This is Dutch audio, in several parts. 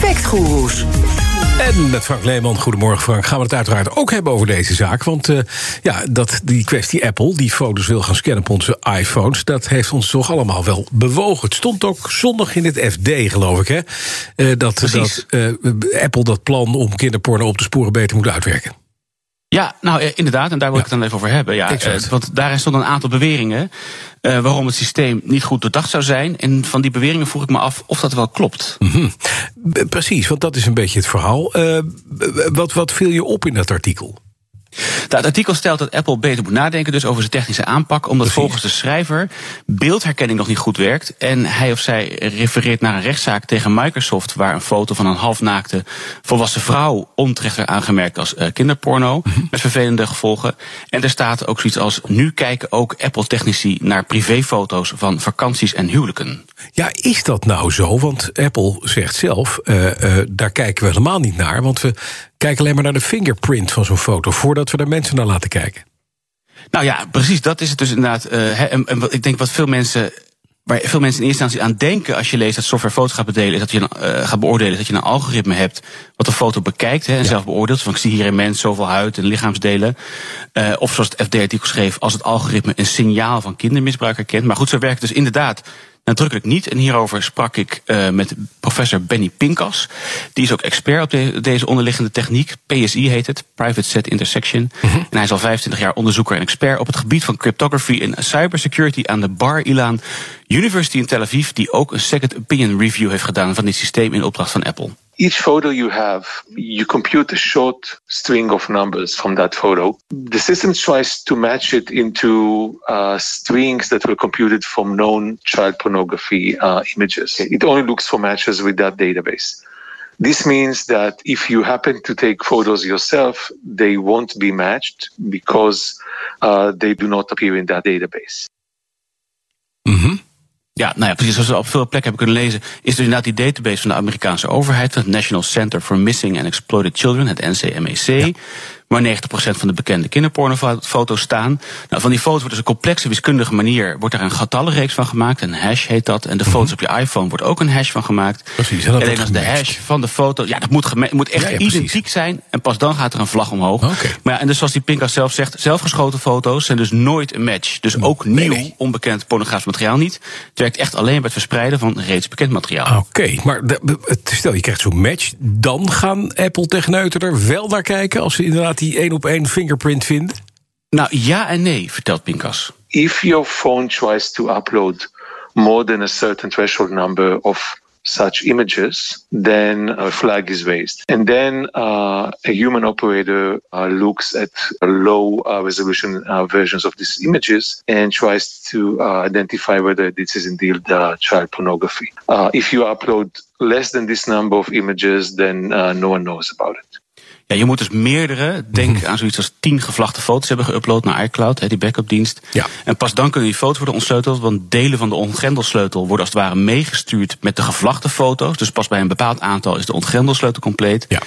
Factgoeroes. En met Frank Leeman, goedemorgen Frank, gaan we het uiteraard ook hebben over deze zaak. Want uh, ja, dat die kwestie Apple, die foto's wil gaan scannen op onze iPhones... dat heeft ons toch allemaal wel bewogen. Het stond ook zondag in het FD, geloof ik, hè? Uh, dat dat uh, Apple dat plan om kinderporno op de sporen beter moet uitwerken. Ja, nou inderdaad, en daar wil ik het dan even over hebben. Ja, Exact. want daarin stonden een aantal beweringen uh, waarom het systeem niet goed doordacht zou zijn. En van die beweringen vroeg ik me af of dat wel klopt. Mm -hmm. Precies, want dat is een beetje het verhaal. Uh, wat, wat viel je op in dat artikel? Het artikel stelt dat Apple beter moet nadenken dus over zijn technische aanpak, omdat Precies. volgens de schrijver beeldherkenning nog niet goed werkt. En hij of zij refereert naar een rechtszaak tegen Microsoft, waar een foto van een halfnaakte volwassen vrouw onterecht werd aangemerkt als uh, kinderporno, -hmm. met vervelende gevolgen. En er staat ook zoiets als: nu kijken ook Apple-technici naar privéfoto's van vakanties en huwelijken. Ja, is dat nou zo? Want Apple zegt zelf, uh, uh, daar kijken we helemaal niet naar, want we kijken alleen maar naar de fingerprint van zo'n foto voordat we daar mensen naar laten kijken. Nou ja, precies, dat is het dus inderdaad. Uh, en, ik denk wat veel mensen waar veel mensen in eerste instantie aan denken als je leest dat software foto's gaat bedelen, is dat je uh, gaat beoordelen, is dat je een algoritme hebt wat de foto bekijkt hè, en ja. zelf beoordeelt. Van ik zie hier in mens zoveel huid en lichaamsdelen. Uh, of zoals het FD-artikel schreef, als het algoritme een signaal van kindermisbruik herkent. Maar goed, zo werkt het dus inderdaad nadrukkelijk niet. En hierover sprak ik uh, met professor Benny Pinkas. Die is ook expert op de, deze onderliggende techniek. PSI heet het, Private Set Intersection. Mm -hmm. En hij is al 25 jaar onderzoeker en expert op het gebied van cryptography en cybersecurity aan de Bar Ilan University in Tel Aviv. Die ook een second opinion review heeft gedaan van dit systeem in opdracht van Apple. Each photo you have, you compute a short string of numbers from that photo. The system tries to match it into uh, strings that were computed from known child pornography uh, images. It only looks for matches with that database. This means that if you happen to take photos yourself, they won't be matched because uh, they do not appear in that database. Mm-hmm. Ja, nou ja, precies zoals we op veel plekken hebben kunnen lezen, is dus inderdaad die database van de Amerikaanse overheid, het National Center for Missing and Exploited Children, het NCMEC. Waar 90% van de bekende kinderpornofoto's staan. Nou, van die foto's wordt dus een complexe wiskundige manier. Wordt er een getallenreeks van gemaakt. Een hash heet dat. En de foto's mm -hmm. op je iPhone wordt ook een hash van gemaakt. Precies. En alleen als de hash van de foto. Ja, dat moet, moet echt ja, ja, identiek zijn. En pas dan gaat er een vlag omhoog. Okay. Maar ja, en dus zoals die Pinkas zelf zegt. Zelfgeschoten foto's zijn dus nooit een match. Dus ook nee, nieuw, nee. onbekend pornografisch materiaal niet. Het werkt echt alleen bij het verspreiden van reeds bekend materiaal. Oké, okay, maar de, stel je krijgt zo'n match. Dan gaan Apple techneuten er wel naar kijken. Als ze inderdaad die één op één fingerprint vinden? Nou ja en nee, vertelt Pinkas. If your phone tries to upload more than a certain threshold number of such images, then a flag is raised. And then uh, a human operator uh, looks at low uh, resolution versions of these images and tries to identify whether this is indeed child pornography. if you upload less than this number of images, then no one knows about it. Ja, je moet dus meerdere, denk aan zoiets als tien gevlachte foto's hebben geüpload naar iCloud, die backupdienst. Ja. En pas dan kunnen die foto's worden ontsleuteld, want delen van de ontgrendelsleutel worden als het ware meegestuurd met de gevlachte foto's. Dus pas bij een bepaald aantal is de ontgrendelsleutel compleet. Ja.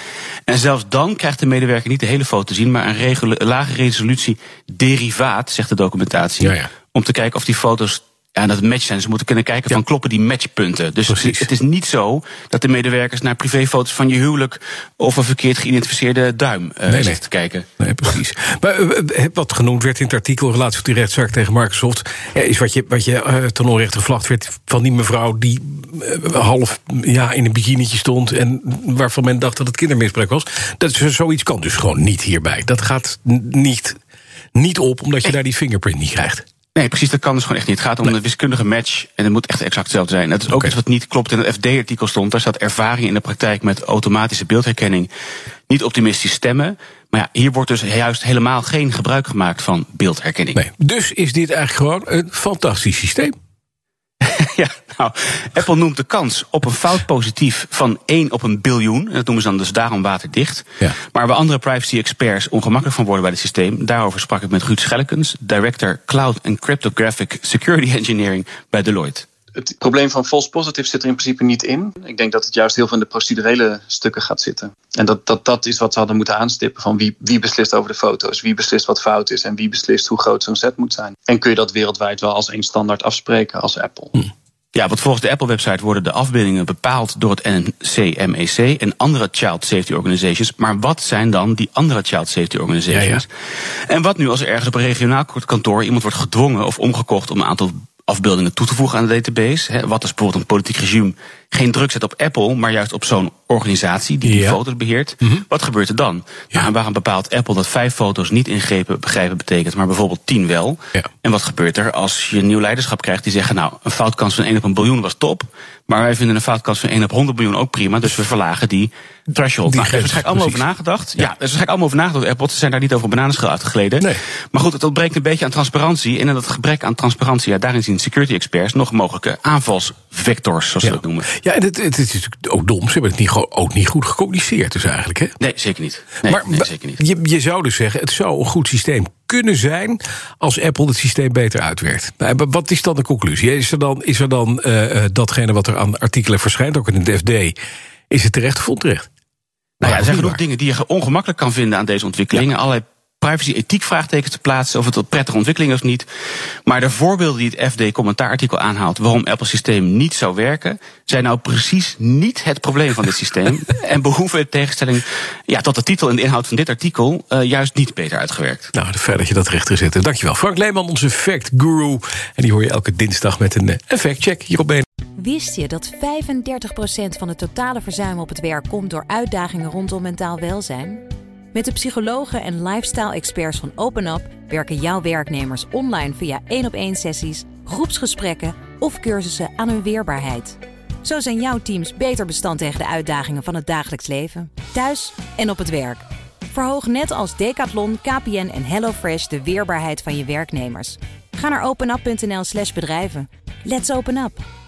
En zelfs dan krijgt de medewerker niet de hele foto te zien, maar een lage resolutie derivaat, zegt de documentatie. Ja, ja. Om te kijken of die foto's ja, dat het match zijn. Ze moeten kunnen kijken van kloppen die matchpunten. Dus Precies. het is niet zo dat de medewerkers naar privéfoto's van je huwelijk of een verkeerd geïdentificeerde duim uh, nee, zitten te kijken. Nee, precies. maar uh, wat genoemd werd in het artikel relatie tot die rechtszaak tegen Microsoft, ja, is wat je, wat je uh, ten onrechte gevlacht werd van die mevrouw die half ja, in een bikinietje stond en waarvan men dacht dat het kindermisbruik was. Dat zoiets kan dus gewoon niet hierbij. Dat gaat niet, niet op omdat je daar die fingerprint niet krijgt. Nee, precies, dat kan dus gewoon echt niet. Het gaat om nee. een wiskundige match en het moet echt exact hetzelfde zijn. Dat is ook okay. iets wat niet klopt in het FD-artikel stond. Daar staat ervaring in de praktijk met automatische beeldherkenning. Niet optimistisch stemmen. Maar ja, hier wordt dus juist helemaal geen gebruik gemaakt van beeldherkenning. Nee, dus is dit eigenlijk gewoon een fantastisch systeem. Ja, nou, Apple noemt de kans op een fout positief van 1 op een biljoen. En dat noemen ze dan dus daarom waterdicht. Ja. Maar waar andere privacy-experts ongemakkelijk van worden bij het systeem, daarover sprak ik met Ruud Schellekens, director Cloud and Cryptographic Security Engineering bij Deloitte. Het probleem van false positive zit er in principe niet in. Ik denk dat het juist heel veel in de procedurele stukken gaat zitten. En dat, dat, dat is wat ze hadden moeten aanstippen. Van wie, wie beslist over de foto's, wie beslist wat fout is en wie beslist hoe groot zo'n set moet zijn. En kun je dat wereldwijd wel als één standaard afspreken als Apple. Hm. Ja, want volgens de Apple-website worden de afbeeldingen bepaald door het NCMEC en andere Child Safety Organizations. Maar wat zijn dan die andere Child Safety Organizations? Ja, ja. En wat nu als er ergens op een regionaal kantoor iemand wordt gedwongen of omgekocht om een aantal afbeeldingen toe te voegen aan de database. Hè, wat als bijvoorbeeld een politiek regime geen druk zet op Apple, maar juist op zo'n organisatie die die ja. foto's beheert. Mm -hmm. Wat gebeurt er dan? Ja. Nou, waarom bepaalt Apple dat vijf foto's niet ingrepen begrijpen betekent, maar bijvoorbeeld tien wel? Ja. En wat gebeurt er als je nieuw leiderschap krijgt die zeggen, nou, een foutkans van 1 op een biljoen was top, maar wij vinden een foutkans van 1 op 100 miljoen ook prima, dus we verlagen die threshold. Die nou, er is waarschijnlijk allemaal over nagedacht. Ja, er is waarschijnlijk allemaal over nagedacht. Apple ze zijn daar niet over bananenschil uitgegleden. Nee. Maar goed, het ontbreekt een beetje aan transparantie. En in dat gebrek aan transparantie, ja, daarin zien security experts nog mogelijke aanvalsvectors, zoals we dat noemen. Ja, en het, het, is ook dom. Ze hebben het niet, ook niet goed gecommuniceerd, dus eigenlijk. Hè? Nee, zeker niet. Nee, maar nee, zeker niet. Je, je zou dus zeggen, het zou een goed systeem kunnen zijn als Apple het systeem beter uitwerkt. Wat is dan de conclusie? Is er dan, is er dan uh, datgene wat er aan artikelen verschijnt, ook in het FD, is het terecht of onterecht? Nou ja, er zijn genoeg dingen die je ongemakkelijk kan vinden aan deze ontwikkelingen. Ja. Allerlei privacy-ethiek vraagtekens te plaatsen, of het een prettige ontwikkeling is of niet. Maar de voorbeelden die het FD-commentaarartikel aanhaalt waarom Apple's systeem niet zou werken, zijn nou precies niet het probleem van dit systeem. en behoeven in tegenstelling ja, tot de titel en de inhoud van dit artikel uh, juist niet beter uitgewerkt. Nou, fijn dat je dat recht gezet hebt. Dankjewel. Frank Leeman, onze fact guru. En die hoor je elke dinsdag met een effectcheck hier op BNN. Wist je dat 35% van het totale verzuim op het werk komt door uitdagingen rondom mentaal welzijn? Met de psychologen en lifestyle-experts van OpenUp werken jouw werknemers online via één op één sessies, groepsgesprekken of cursussen aan hun weerbaarheid. Zo zijn jouw teams beter bestand tegen de uitdagingen van het dagelijks leven, thuis en op het werk. Verhoog net als Decathlon, KPN en HelloFresh de weerbaarheid van je werknemers. Ga naar openup.nl/slash bedrijven. Let's open up!